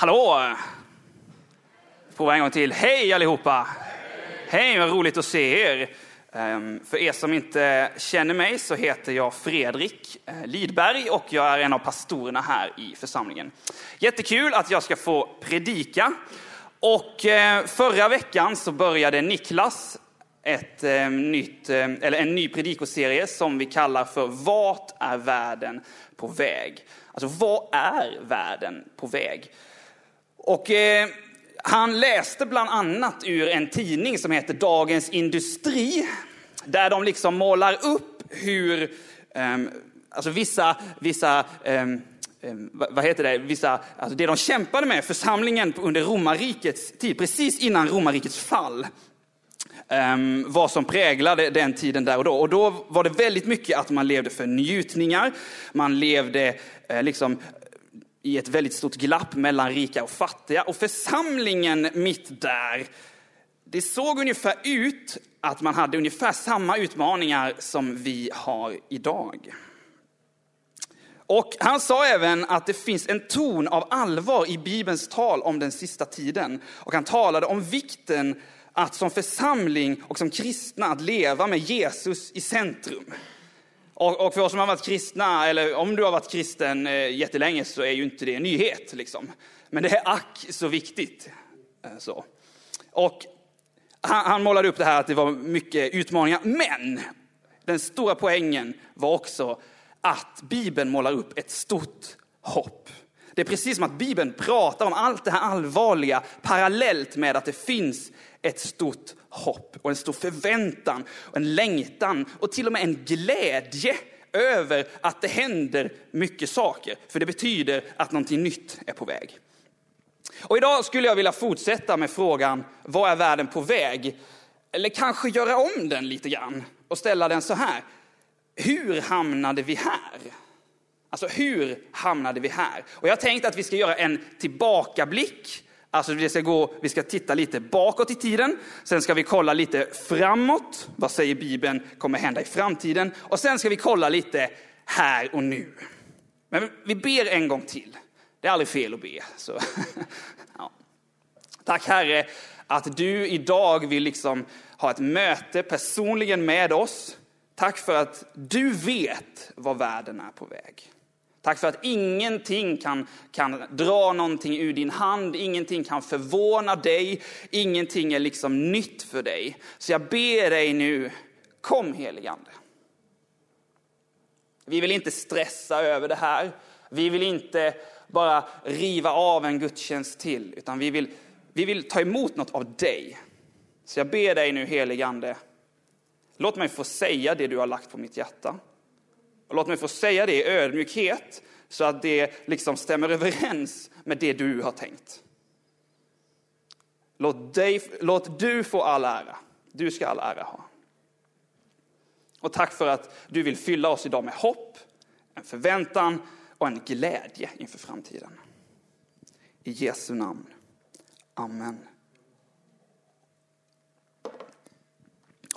Hallå! Prova en gång till. Hej allihopa! Hej, vad roligt att se er. Ehm, för er som inte känner mig så heter jag Fredrik eh, Lidberg och jag är en av pastorerna här i församlingen. Jättekul att jag ska få predika. Och eh, förra veckan så började Niklas ett ehm, nytt, eh, eller en ny predikoserie som vi kallar för Vart är världen på väg? Alltså, vad är världen på väg? Och eh, han läste bland annat ur en tidning som heter Dagens Industri, där de liksom målar upp hur eh, alltså vissa, vissa eh, vad heter det, vissa, alltså det de kämpade med, församlingen under romarrikets tid, precis innan romarrikets fall, um, vad som präglade den tiden där och då. Och då var det väldigt mycket att man levde för njutningar, man levde eh, liksom i ett väldigt stort glapp mellan rika och fattiga. Och församlingen mitt där, det såg ungefär ut att man hade ungefär samma utmaningar som vi har idag. Och han sa även att det finns en ton av allvar i Bibelns tal om den sista tiden. Och han talade om vikten att som församling och som kristna att leva med Jesus i centrum. Och, och, för oss som har varit kristna, eller om du har varit kristen eh, jättelänge så är ju inte det en nyhet. Liksom. Men det är ack så viktigt. Eh, så. Och han, han målade upp det här att det var mycket utmaningar, men den stora poängen var också att Bibeln målar upp ett stort hopp. Det är precis som att Bibeln pratar om allt det här allvarliga parallellt med att det finns ett stort hopp och en stor förväntan och en längtan och till och med en glädje över att det händer mycket saker. För det betyder att någonting nytt är på väg. Och idag skulle jag vilja fortsätta med frågan, vad är världen på väg? Eller kanske göra om den lite grann och ställa den så här. Hur hamnade vi här? Alltså hur hamnade vi här? Och jag har tänkt att vi ska göra en tillbakablick Alltså vi ska, gå, vi ska titta lite bakåt i tiden, sen ska vi kolla lite framåt. Vad säger Bibeln kommer hända i framtiden? Och sen ska vi kolla lite här och nu. Men vi ber en gång till. Det är aldrig fel att be. Så. Ja. Tack Herre att du idag vill liksom ha ett möte personligen med oss. Tack för att du vet var världen är på väg. Tack för att ingenting kan, kan dra någonting ur din hand, ingenting kan förvåna dig, ingenting är liksom nytt för dig. Så jag ber dig nu, kom heligande. Vi vill inte stressa över det här. Vi vill inte bara riva av en gudstjänst till, utan vi vill, vi vill ta emot något av dig. Så jag ber dig nu heligande, låt mig få säga det du har lagt på mitt hjärta. Och låt mig få säga det i ödmjukhet så att det liksom stämmer överens med det du har tänkt. Låt, dig, låt du få all ära. Du ska all ära ha. Och tack för att du vill fylla oss idag med hopp, en förväntan och en glädje inför framtiden. I Jesu namn. Amen.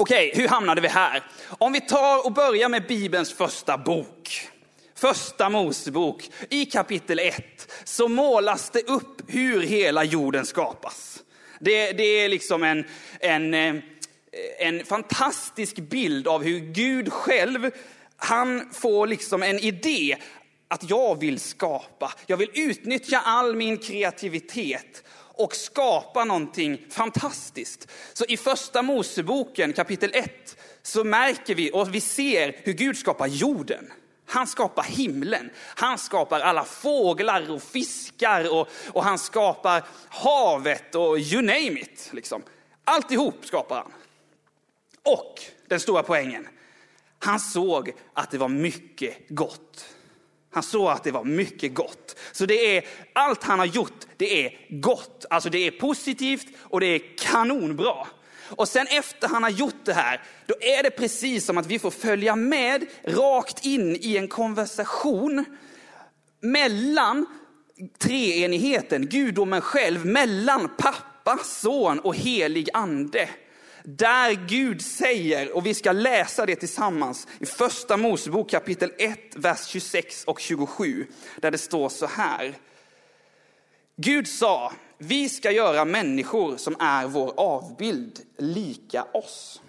Okej, hur hamnade vi här? Om vi tar och börjar med Bibelns första bok. Första Mosebok, i kapitel 1, så målas det upp hur hela jorden skapas. Det, det är liksom en, en, eh, en fantastisk bild av hur Gud själv, han får liksom en idé att jag vill skapa. Jag vill utnyttja all min kreativitet och skapa någonting fantastiskt. Så i första Moseboken kapitel 1 så märker vi och vi ser hur Gud skapar jorden. Han skapar himlen, han skapar alla fåglar och fiskar och, och han skapar havet och you name it. Liksom. Alltihop skapar han. Och den stora poängen, han såg att det var mycket gott. Han såg att det var mycket gott. Så det är, allt han har gjort, det är gott. Alltså det är positivt och det är kanonbra. Och sen efter han har gjort det här, då är det precis som att vi får följa med rakt in i en konversation mellan treenigheten, gudomen själv, mellan pappa, son och helig ande. Där Gud säger, och vi ska läsa det tillsammans i första Mosebok kapitel 1, vers 26 och 27, där det står så här. Gud sa, vi ska göra människor som är vår avbild lika oss.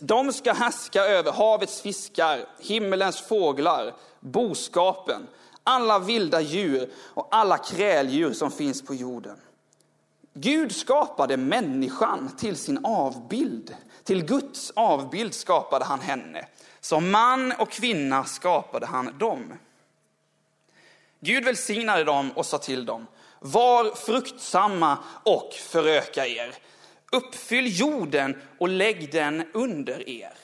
De ska härska över havets fiskar, himmelens fåglar, boskapen, alla vilda djur och alla kräldjur som finns på jorden. Gud skapade människan till sin avbild. Till Guds avbild skapade han henne. Som man och kvinna skapade han dem. Gud välsignade dem och sa till dem, var fruktsamma och föröka er. Uppfyll jorden och lägg den under er.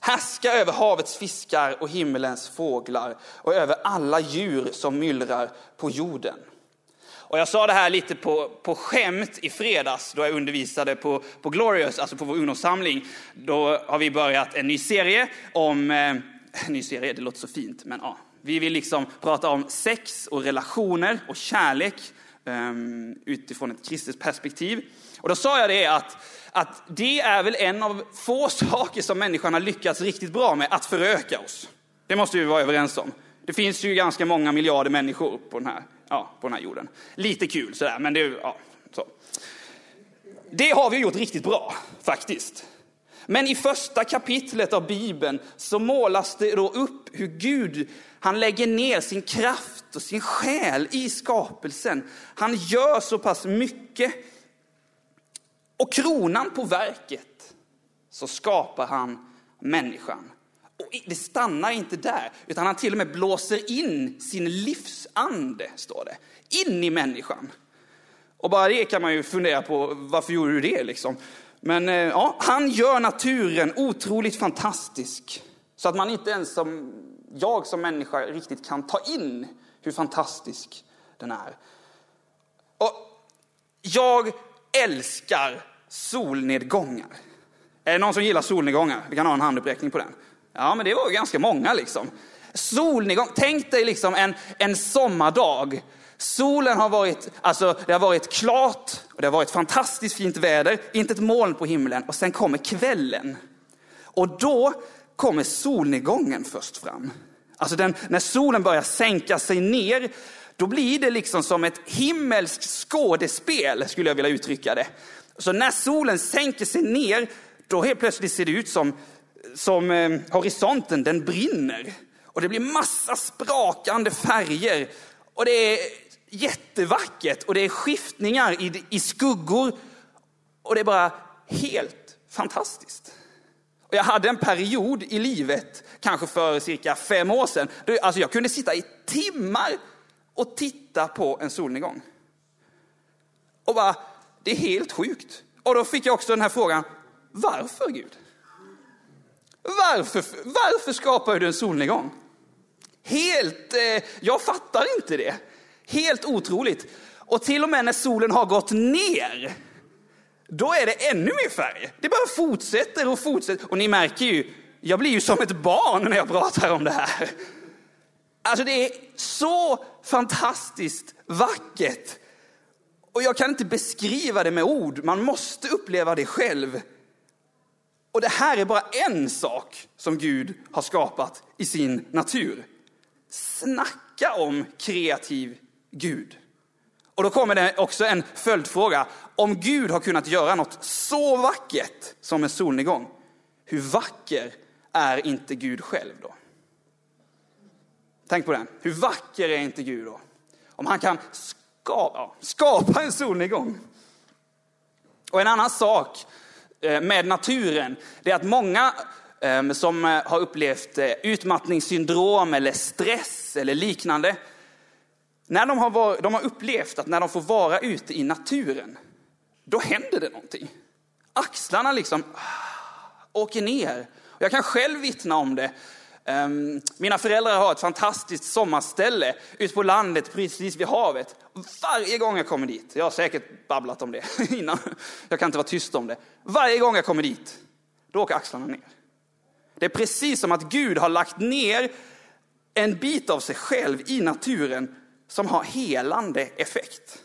Härska över havets fiskar och himmelens fåglar och över alla djur som myllrar på jorden. Och jag sa det här lite på, på skämt i fredags då jag undervisade på, på Glorious, alltså på vår ungdomssamling. Då har vi börjat en ny serie om, eh, ny serie, det låter så fint, men ja. Vi vill liksom prata om sex och relationer och kärlek um, utifrån ett kristet perspektiv. Och då sa jag det att, att det är väl en av få saker som människan har lyckats riktigt bra med, att föröka oss. Det måste vi vara överens om. Det finns ju ganska många miljarder människor på den här, ja, på den här jorden. Lite kul sådär, men det, ja, så. Det har vi gjort riktigt bra, faktiskt. Men i första kapitlet av Bibeln så målas det då upp hur Gud, han lägger ner sin kraft och sin själ i skapelsen. Han gör så pass mycket. Och kronan på verket så skapar han människan. Och det stannar inte där, utan han till och med blåser in sin livsande, står det, in i människan. Och bara det kan man ju fundera på, varför gjorde du det liksom? Men eh, ja, han gör naturen otroligt fantastisk. Så att man inte ens som jag som människa riktigt kan ta in hur fantastisk den är. Och jag älskar solnedgångar. Är det någon som gillar solnedgångar? Vi kan ha en handuppräckning på den. Ja, men det var ganska många liksom. Solnedgång, tänk dig liksom en, en sommardag. Solen har varit, alltså det har varit klart och det har varit fantastiskt fint väder, inte ett moln på himlen och sen kommer kvällen. Och då kommer solnedgången först fram. Alltså den, när solen börjar sänka sig ner, då blir det liksom som ett himmelskt skådespel, skulle jag vilja uttrycka det. Så när solen sänker sig ner, då helt plötsligt ser det ut som, som eh, horisonten, den brinner. Och det blir massa sprakande färger. Och det är jättevackert och det är skiftningar i, i skuggor. Och det är bara helt fantastiskt. Och jag hade en period i livet, kanske för cirka fem år sedan, då alltså jag kunde sitta i timmar och titta på en solnedgång. Och bara, det är helt sjukt. Och då fick jag också den här frågan, varför Gud? Varför, varför skapar du en solnedgång? Helt, eh, jag fattar inte det. Helt otroligt. Och till och med när solen har gått ner, då är det ännu mer färg. Det bara fortsätter och fortsätter. Och ni märker ju, jag blir ju som ett barn när jag pratar om det här. Alltså det är så fantastiskt vackert. Och jag kan inte beskriva det med ord, man måste uppleva det själv. Och det här är bara en sak som Gud har skapat i sin natur. Snacka om kreativ Gud. Och då kommer det också en följdfråga. Om Gud har kunnat göra något så vackert som en solnedgång, hur vacker är inte Gud själv då? Tänk på den. Hur vacker är inte Gud då? Om han kan skapa, skapa en solnedgång. Och en annan sak Eh, med naturen, det är att många ehm, som eh, har upplevt eh, utmattningssyndrom eller stress eller liknande, när de har, varit, de har upplevt att när de får vara ute i naturen, då händer det någonting. Axlarna liksom ah, åker ner. Jag kan själv vittna om det. Ehm, mina föräldrar har ett fantastiskt sommarställe ute på landet precis vid havet. Varje gång jag kommer dit, jag har säkert babblat om det innan, jag kan inte vara tyst om det. Varje gång jag kommer dit, då åker axlarna ner. Det är precis som att Gud har lagt ner en bit av sig själv i naturen som har helande effekt.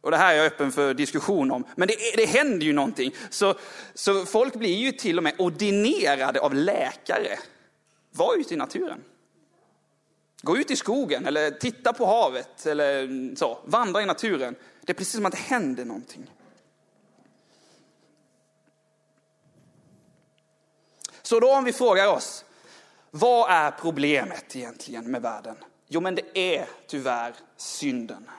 Och det här är jag öppen för diskussion om, men det, det händer ju någonting. Så, så folk blir ju till och med ordinerade av läkare. Var ute i naturen. Gå ut i skogen eller titta på havet eller så. Vandra i naturen. Det är precis som att det händer någonting. Så då om vi frågar oss, vad är problemet egentligen med världen? Jo, men det är tyvärr synden.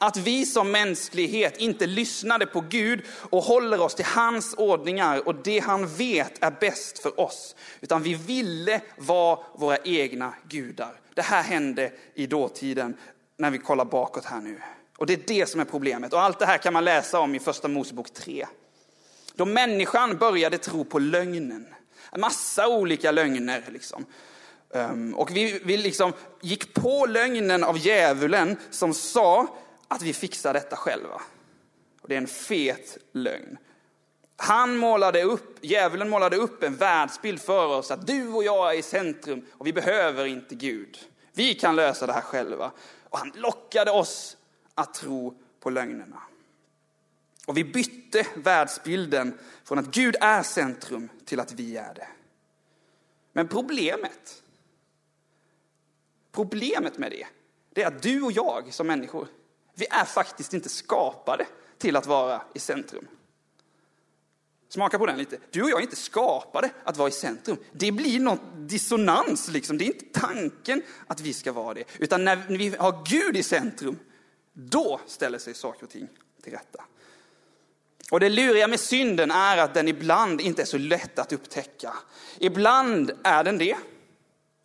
Att vi som mänsklighet inte lyssnade på Gud och håller oss till hans ordningar och det han vet är bäst för oss. Utan vi ville vara våra egna gudar. Det här hände i dåtiden när vi kollar bakåt här nu. Och det är det som är problemet. Och allt det här kan man läsa om i första Mosebok 3. Då människan började tro på lögnen. En massa olika lögner liksom. Um, och vi, vi liksom gick på lögnen av djävulen som sa att vi fixar detta själva. Och det är en fet lögn. Han målade upp, djävulen målade upp en världsbild för oss att du och jag är i centrum och vi behöver inte Gud. Vi kan lösa det här själva. Och han lockade oss att tro på lögnerna. Och vi bytte världsbilden från att Gud är centrum till att vi är det. Men problemet, problemet med det, det är att du och jag som människor, vi är faktiskt inte skapade till att vara i centrum. Smaka på den lite. Du och jag är inte skapade att vara i centrum. Det blir någon dissonans, liksom. det är inte tanken att vi ska vara det. Utan när vi har Gud i centrum, då ställer sig saker och ting till rätta. Och det luriga med synden är att den ibland inte är så lätt att upptäcka. Ibland är den det.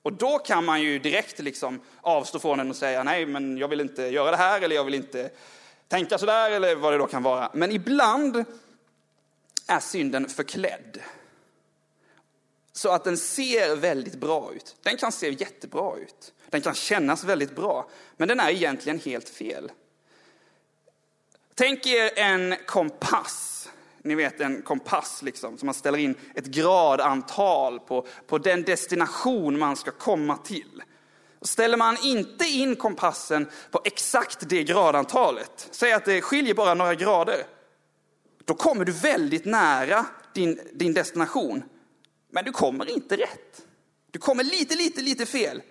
Och då kan man ju direkt liksom avstå från den och säga nej, men jag vill inte göra det här eller jag vill inte tänka så där, eller vad det då kan vara. Men ibland är synden förklädd. Så att den ser väldigt bra ut. Den kan se jättebra ut. Den kan kännas väldigt bra. Men den är egentligen helt fel. Tänk er en kompass. Ni vet en kompass liksom, som man ställer in ett gradantal på, på den destination man ska komma till. Och ställer man inte in kompassen på exakt det gradantalet, säg att det skiljer bara några grader, då kommer du väldigt nära din, din destination. Men du kommer inte rätt. Du kommer lite, lite, lite fel.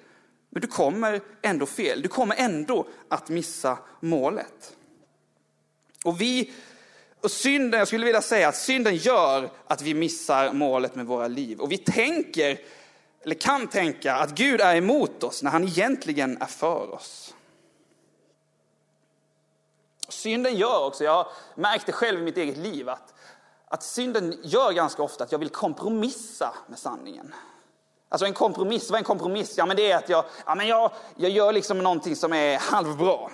Men du kommer ändå fel. Du kommer ändå att missa målet. Och vi, och synden, jag skulle vilja säga att synden gör att vi missar målet med våra liv. Och vi tänker, eller kan tänka, att Gud är emot oss när han egentligen är för oss. Synden gör också, jag har märkt det själv i mitt eget liv att, att synden gör ganska ofta att jag vill kompromissa med sanningen. Alltså en kompromiss, vad är en kompromiss? Ja men det är att jag, ja, men jag, jag gör liksom någonting som är halvbra,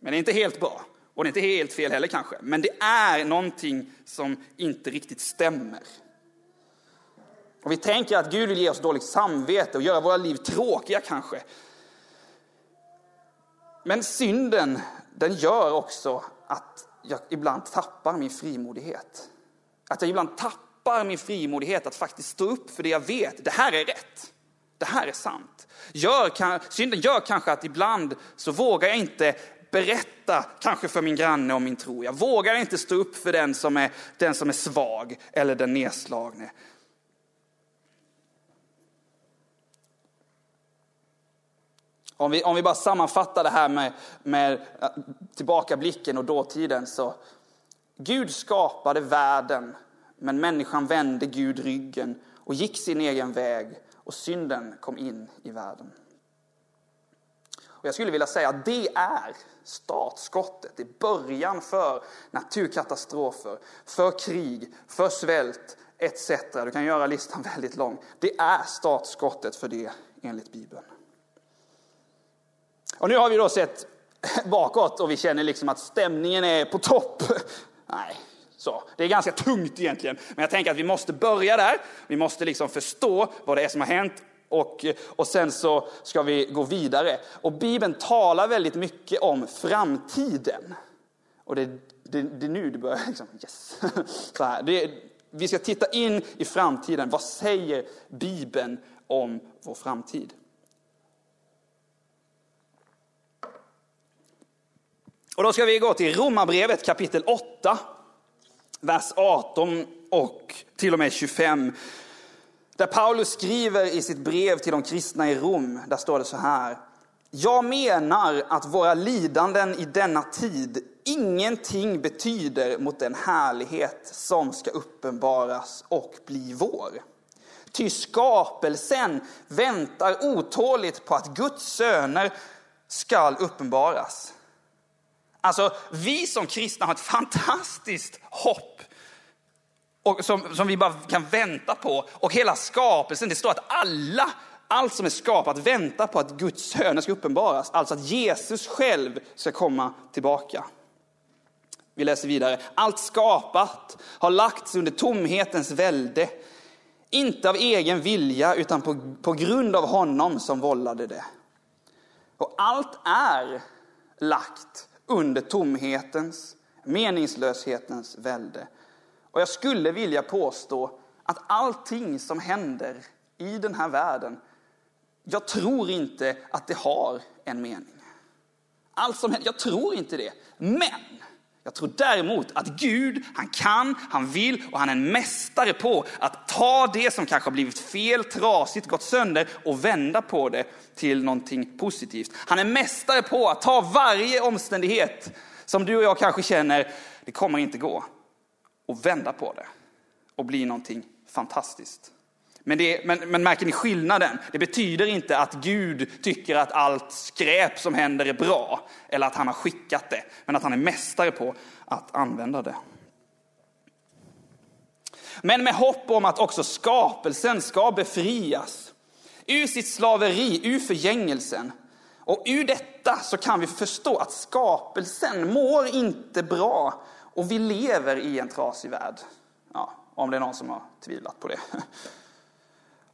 men det är inte helt bra. Och det är inte helt fel heller kanske, men det är någonting som inte riktigt stämmer. Och vi tänker att Gud vill ge oss dåligt samvete och göra våra liv tråkiga kanske. Men synden, den gör också att jag ibland tappar min frimodighet. Att jag ibland tappar min frimodighet att faktiskt stå upp för det jag vet. Det här är rätt. Det här är sant. Gör, synden gör kanske att ibland så vågar jag inte berätta kanske för min granne om min tro. Jag vågar inte stå upp för den som är, den som är svag eller den nedslagne. Om vi, om vi bara sammanfattar det här med, med eh, tillbakablicken och dåtiden så Gud skapade världen men människan vände Gud ryggen och gick sin egen väg och synden kom in i världen. Och jag skulle vilja säga att det är startskottet, det är början för naturkatastrofer, för krig, för svält etc. Du kan göra listan väldigt lång. Det är startskottet för det enligt Bibeln. Och nu har vi då sett bakåt och vi känner liksom att stämningen är på topp. Nej, så. Det är ganska tungt egentligen. Men jag tänker att vi måste börja där. Vi måste liksom förstå vad det är som har hänt och, och sen så ska vi gå vidare. Och Bibeln talar väldigt mycket om framtiden. Och det, det, det är nu det börjar, liksom, yes. Så här. Det, vi ska titta in i framtiden. Vad säger Bibeln om vår framtid? Och då ska vi gå till Romarbrevet kapitel 8, vers 18 och till och med 25. Där Paulus skriver i sitt brev till de kristna i Rom, där står det så här. Jag menar att våra lidanden i denna tid ingenting betyder mot den härlighet som ska uppenbaras och bli vår. Ty skapelsen väntar otåligt på att Guds söner skall uppenbaras. Alltså, vi som kristna har ett fantastiskt hopp och som, som vi bara kan vänta på. Och hela skapelsen, det står att alla, allt som är skapat väntar på att Guds söner ska uppenbaras. Alltså att Jesus själv ska komma tillbaka. Vi läser vidare. Allt skapat har lagts under tomhetens välde. Inte av egen vilja, utan på, på grund av honom som vållade det. Och allt är lagt under tomhetens, meningslöshetens välde. Och jag skulle vilja påstå att allting som händer i den här världen, jag tror inte att det har en mening. Allt som händer, jag tror inte det. Men jag tror däremot att Gud, han kan, han vill och han är en mästare på att ta det som kanske har blivit fel, trasigt, gått sönder och vända på det till någonting positivt. Han är mästare på att ta varje omständighet som du och jag kanske känner, det kommer inte gå, och vända på det och bli någonting fantastiskt. Men, det, men, men märker ni skillnaden? Det betyder inte att Gud tycker att allt skräp som händer är bra, eller att han har skickat det, men att han är mästare på att använda det. Men med hopp om att också skapelsen ska befrias ur sitt slaveri, ur förgängelsen. Och ur detta så kan vi förstå att skapelsen mår inte bra och vi lever i en trasig värld. Ja, om det är någon som har tvivlat på det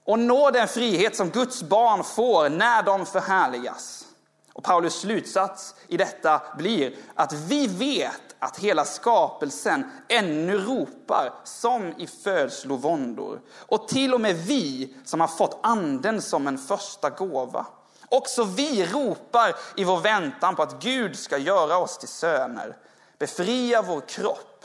och nå den frihet som Guds barn får när de förhärligas. Och Paulus slutsats i detta blir att vi vet att hela skapelsen ännu ropar som i födslovåndor. Och till och med vi som har fått anden som en första gåva. Också vi ropar i vår väntan på att Gud ska göra oss till söner, befria vår kropp.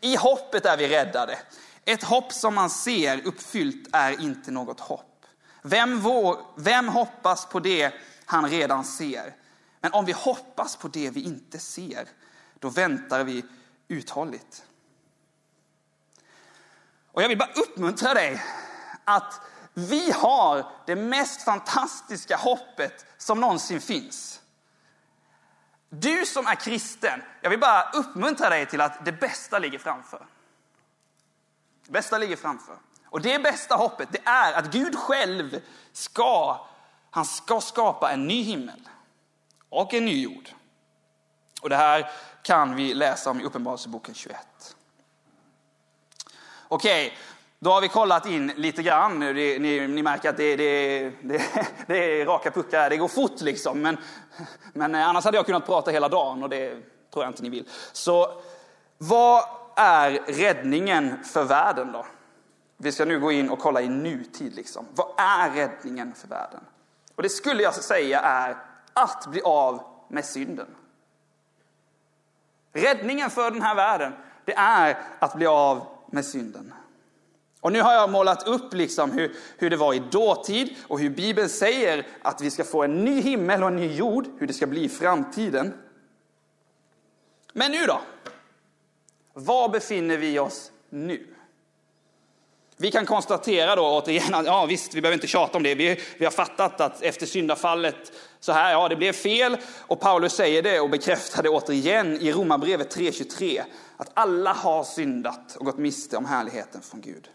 I hoppet är vi räddade. Ett hopp som man ser uppfyllt är inte något hopp. Vem, vår, vem hoppas på det han redan ser? Men om vi hoppas på det vi inte ser, då väntar vi uthålligt. Och jag vill bara uppmuntra dig att vi har det mest fantastiska hoppet som någonsin finns. Du som är kristen, jag vill bara uppmuntra dig till att det bästa ligger framför. Det bästa ligger framför. Och det bästa hoppet, det är att Gud själv ska, han ska skapa en ny himmel och en ny jord. Och det här kan vi läsa om i Uppenbarelseboken 21. Okej, då har vi kollat in lite grann. Ni, ni, ni märker att det, det, det, det, är raka puckar, det går fort liksom. Men, men eh, annars hade jag kunnat prata hela dagen och det tror jag inte ni vill. Så vad är räddningen för världen då? Vi ska nu gå in och kolla i nutid. Liksom. Vad är räddningen för världen? Och det skulle jag säga är att bli av med synden. Räddningen för den här världen, det är att bli av med synden. Och nu har jag målat upp liksom hur, hur det var i dåtid och hur Bibeln säger att vi ska få en ny himmel och en ny jord, hur det ska bli i framtiden. Men nu då? Var befinner vi oss nu? Vi kan konstatera då återigen att ja, visst, vi behöver inte tjata om det. Vi, vi har fattat att efter syndafallet så här, ja, det blev fel. Och Paulus säger det och bekräftar det återigen i Romarbrevet 3.23. Att alla har syndat och gått miste om härligheten från Gud.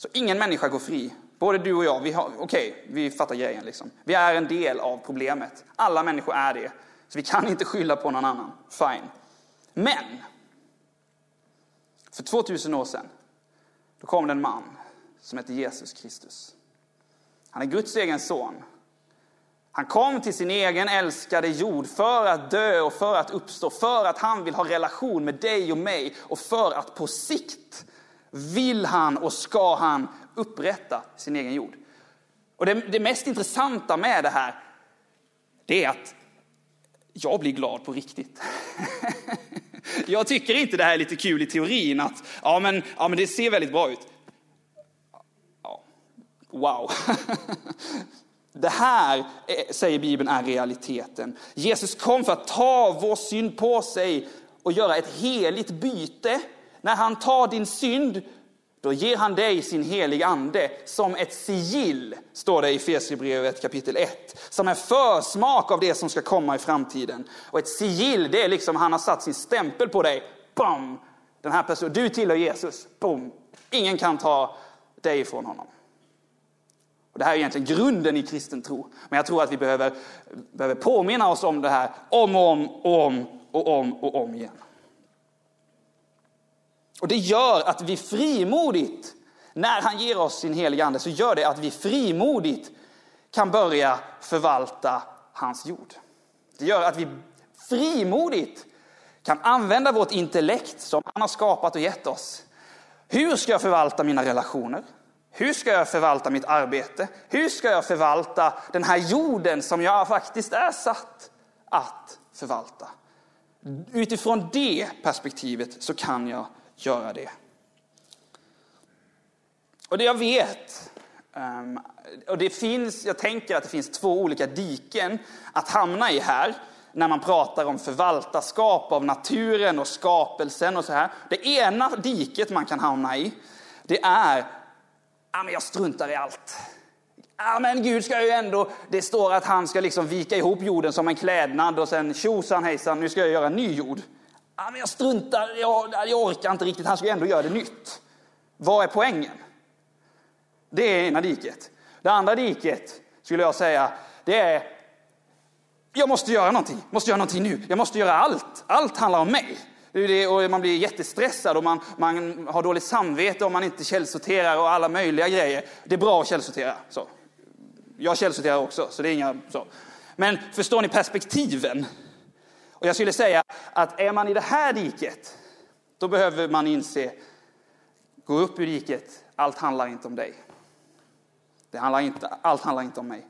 Så ingen människa går fri. Både du och jag, vi okej, okay, vi fattar grejen liksom. Vi är en del av problemet. Alla människor är det. Så vi kan inte skylla på någon annan. Fine. Men för 2000 år sedan, då kom det en man som hette Jesus Kristus. Han är Guds egen son. Han kom till sin egen älskade jord för att dö och för att uppstå, för att han vill ha relation med dig och mig och för att på sikt vill han och ska han upprätta sin egen jord. Och det, det mest intressanta med det här, det är att jag blir glad på riktigt. Jag tycker inte det här är lite kul i teorin, att ja men, ja, men det ser väldigt bra ut. Ja. Wow. Det här, säger Bibeln, är realiteten. Jesus kom för att ta vår synd på sig och göra ett heligt byte. När han tar din synd, då ger han dig sin heliga ande som ett sigill, står det i Efesierbrevet kapitel 1. Som en försmak av det som ska komma i framtiden. Och ett sigill, det är liksom han har satt sin stämpel på dig. Bam! Den här personen, du tillhör Jesus. Boom! Ingen kan ta dig ifrån honom. Och det här är egentligen grunden i kristen tro. Men jag tror att vi behöver, behöver påminna oss om det här om och om och om och om och om igen. Och det gör att vi frimodigt, när han ger oss sin heliga ande, så gör det att vi frimodigt kan börja förvalta hans jord. Det gör att vi frimodigt kan använda vårt intellekt som han har skapat och gett oss. Hur ska jag förvalta mina relationer? Hur ska jag förvalta mitt arbete? Hur ska jag förvalta den här jorden som jag faktiskt är satt att förvalta? Utifrån det perspektivet så kan jag göra det. Och det jag vet, ehm, och det finns, jag tänker att det finns två olika diken att hamna i här när man pratar om förvaltarskap av naturen och skapelsen och så här. Det ena diket man kan hamna i, det är, ja men jag struntar i allt. Ja men Gud ska ju ändå, det står att han ska liksom vika ihop jorden som en klädnad och sen tjosan hejsan, nu ska jag göra en ny jord ah, men jag struntar, jag, jag orkar inte riktigt, han ska ju ändå göra det nytt. Vad är poängen? Det är ena diket. Det andra diket skulle jag säga, det är jag måste göra någonting, Jag måste göra någonting nu, jag måste göra allt. Allt handlar om mig. Och man blir jättestressad och man, man har dåligt samvete om man inte källsorterar och alla möjliga grejer. Det är bra att källsortera. Så. Jag källsorterar också, så det är inga så. Men förstår ni perspektiven? Och jag skulle säga att är man i det här diket, då behöver man inse, gå upp ur diket, allt handlar inte om dig. Det handlar inte, allt handlar inte om mig.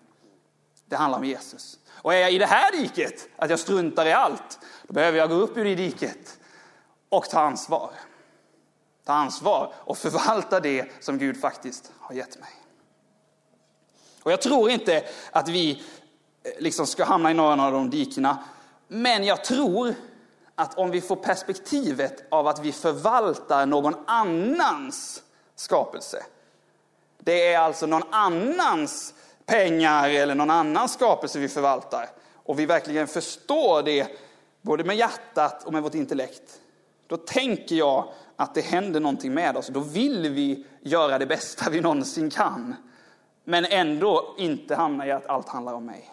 Det handlar om Jesus. Och är jag i det här diket, att jag struntar i allt, då behöver jag gå upp ur det diket och ta ansvar. Ta ansvar och förvalta det som Gud faktiskt har gett mig. Och jag tror inte att vi eh, liksom ska hamna i någon av de dikena. Men jag tror att om vi får perspektivet av att vi förvaltar någon annans skapelse. Det är alltså någon annans pengar eller någon annan skapelse vi förvaltar och vi verkligen förstår det både med hjärtat och med vårt intellekt, då tänker jag att det händer någonting med oss. Då vill vi göra det bästa vi någonsin kan, men ändå inte hamna i att allt handlar om mig.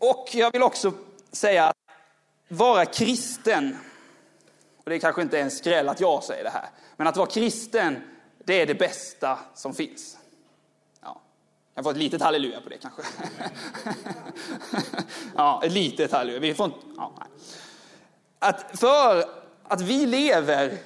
Och jag vill också säga att vara kristen, och det är kanske inte en skräll att jag säger det här, men att vara kristen, det är det bästa som finns. Ja, Jag får ett litet halleluja på det kanske. ja, ett litet halleluja. Vi får inte, ja, att för att vi lever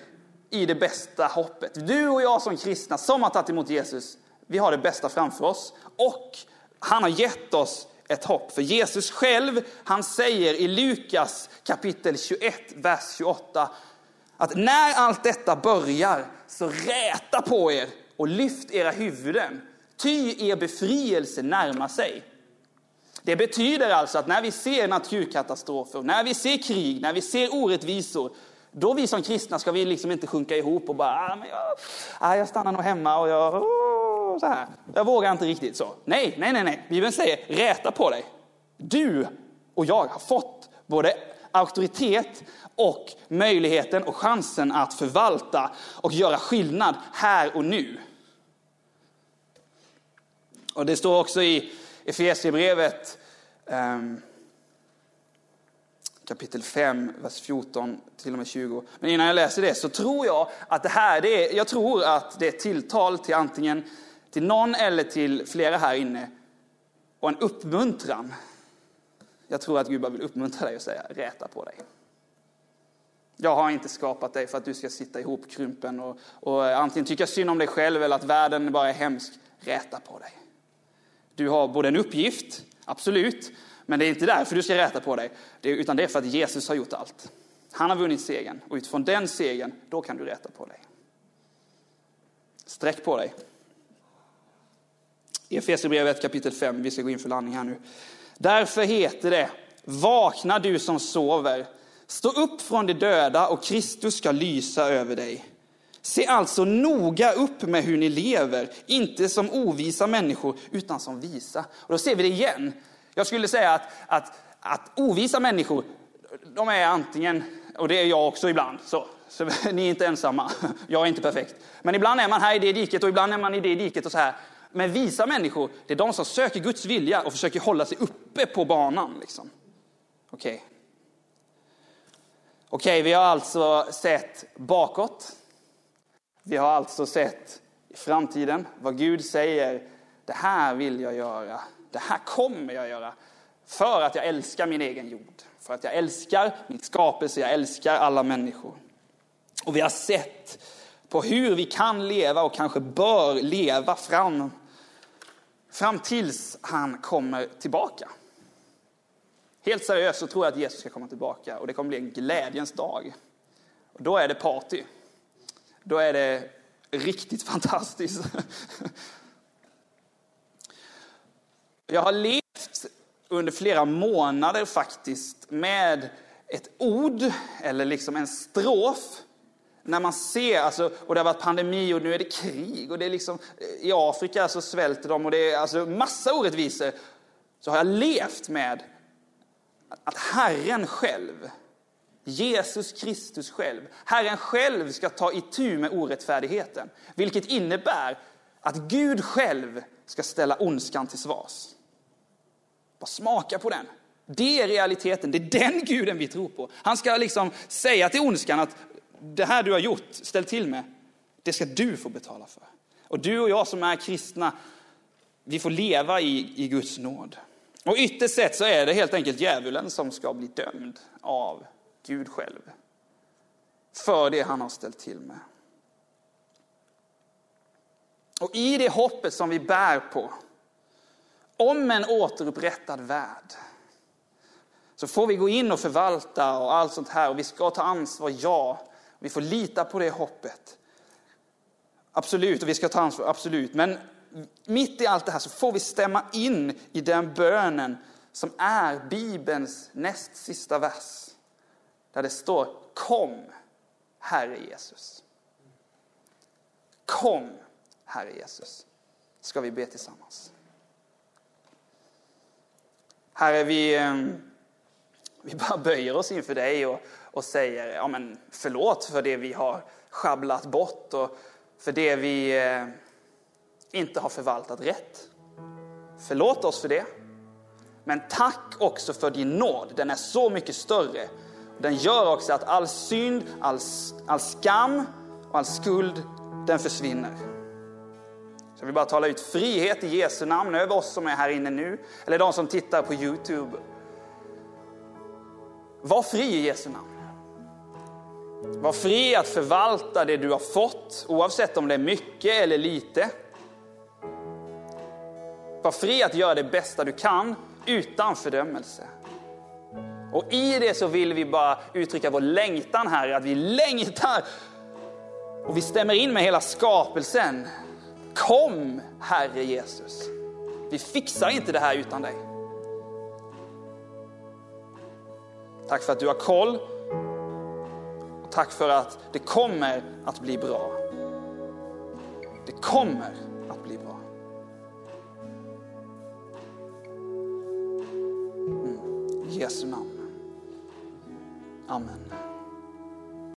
i det bästa hoppet. Du och jag som kristna som har tagit emot Jesus, vi har det bästa framför oss. Och han har gett oss ett hopp. För Jesus själv, han säger i Lukas kapitel 21, vers 28, att när allt detta börjar, så räta på er och lyft era huvuden ty er befrielse närmar sig. Det betyder alltså att när vi ser naturkatastrofer, när vi ser krig, när vi ser orättvisor, då vi som kristna ska vi liksom inte sjunka ihop och bara, ah, men jag, ah, jag stannar nog hemma och jag, oh, så här. Jag vågar inte riktigt så. Nej, nej, nej, nej. Bibeln säger, räta på dig. Du och jag har fått både auktoritet och möjligheten och chansen att förvalta och göra skillnad här och nu. Och det står också i Efesierbrevet um, kapitel 5, vers 14 till och med 20. Men innan jag läser det så tror jag att det här, det är, jag tror att det är ett tilltal till antingen till någon eller till flera här inne och en uppmuntran. Jag tror att Gud bara vill uppmuntra dig och säga räta på dig. Jag har inte skapat dig för att du ska sitta ihop krympen och, och antingen tycka synd om dig själv eller att världen bara är hemsk. Räta på dig. Du har både en uppgift, absolut, men det är inte därför du ska räta på dig, utan det är för att Jesus har gjort allt. Han har vunnit segern och utifrån den segern, då kan du räta på dig. Sträck på dig. Efesierbrevet kapitel 5, vi ska gå in för landning här nu. Därför heter det, vakna du som sover, stå upp från de döda och Kristus ska lysa över dig. Se alltså noga upp med hur ni lever, inte som ovisa människor, utan som visa. Och då ser vi det igen. Jag skulle säga att, att, att ovisa människor, de är antingen, och det är jag också ibland, så, så ni är inte ensamma, jag är inte perfekt. Men ibland är man här i det diket och ibland är man i det diket och så här. Men visa människor, det är de som söker Guds vilja och försöker hålla sig uppe på banan. Liksom. Okej. Okay. Okej, okay, vi har alltså sett bakåt. Vi har alltså sett i framtiden vad Gud säger. Det här vill jag göra. Det här kommer jag göra. För att jag älskar min egen jord. För att jag älskar min skapelse. Jag älskar alla människor. Och vi har sett på hur vi kan leva och kanske bör leva fram, fram tills han kommer tillbaka. Helt seriöst så tror jag att Jesus ska komma tillbaka och det kommer bli en glädjens dag. Och då är det party. Då är det riktigt fantastiskt. Jag har levt under flera månader faktiskt med ett ord eller liksom en strof när man ser, alltså, och det har varit pandemi och nu är det krig och det är liksom, i Afrika så svälter de och det är alltså massa orättvisor. Så har jag levt med att Herren själv, Jesus Kristus själv, Herren själv ska ta itu med orättfärdigheten. Vilket innebär att Gud själv ska ställa ondskan till svars. Bara smaka på den. Det är realiteten, det är den guden vi tror på. Han ska liksom säga till ondskan att det här du har gjort, ställt till med, det ska du få betala för. Och du och jag som är kristna, vi får leva i, i Guds nåd. Och ytterst sett så är det helt enkelt djävulen som ska bli dömd av Gud själv. För det han har ställt till med. Och i det hoppet som vi bär på, om en återupprättad värld, så får vi gå in och förvalta och allt sånt här och vi ska ta ansvar, ja. Vi får lita på det hoppet. Absolut, och vi ska ta ansvar, absolut. Men mitt i allt det här så får vi stämma in i den bönen som är Bibelns näst sista vers. Där det står Kom, Herre Jesus. Kom, Herre Jesus. Ska vi be tillsammans. Herre, vi, eh, vi bara böjer oss inför dig och, och säger ja, men förlåt för det vi har schabblat bort och för det vi eh, inte har förvaltat rätt. Förlåt oss för det. Men tack också för din nåd. Den är så mycket större. Den gör också att all synd, all, all skam och all skuld, den försvinner. Så jag vill bara tala ut frihet i Jesu namn över oss som är här inne nu, eller de som tittar på Youtube. Var fri i Jesu namn. Var fri att förvalta det du har fått, oavsett om det är mycket eller lite. Var fri att göra det bästa du kan utan fördömelse. Och i det så vill vi bara uttrycka vår längtan här, att vi längtar och vi stämmer in med hela skapelsen. Kom Herre Jesus. Vi fixar inte det här utan dig. Tack för att du har koll. Tack för att det kommer att bli bra. Det kommer att bli bra. Mm. I Jesu namn. Amen.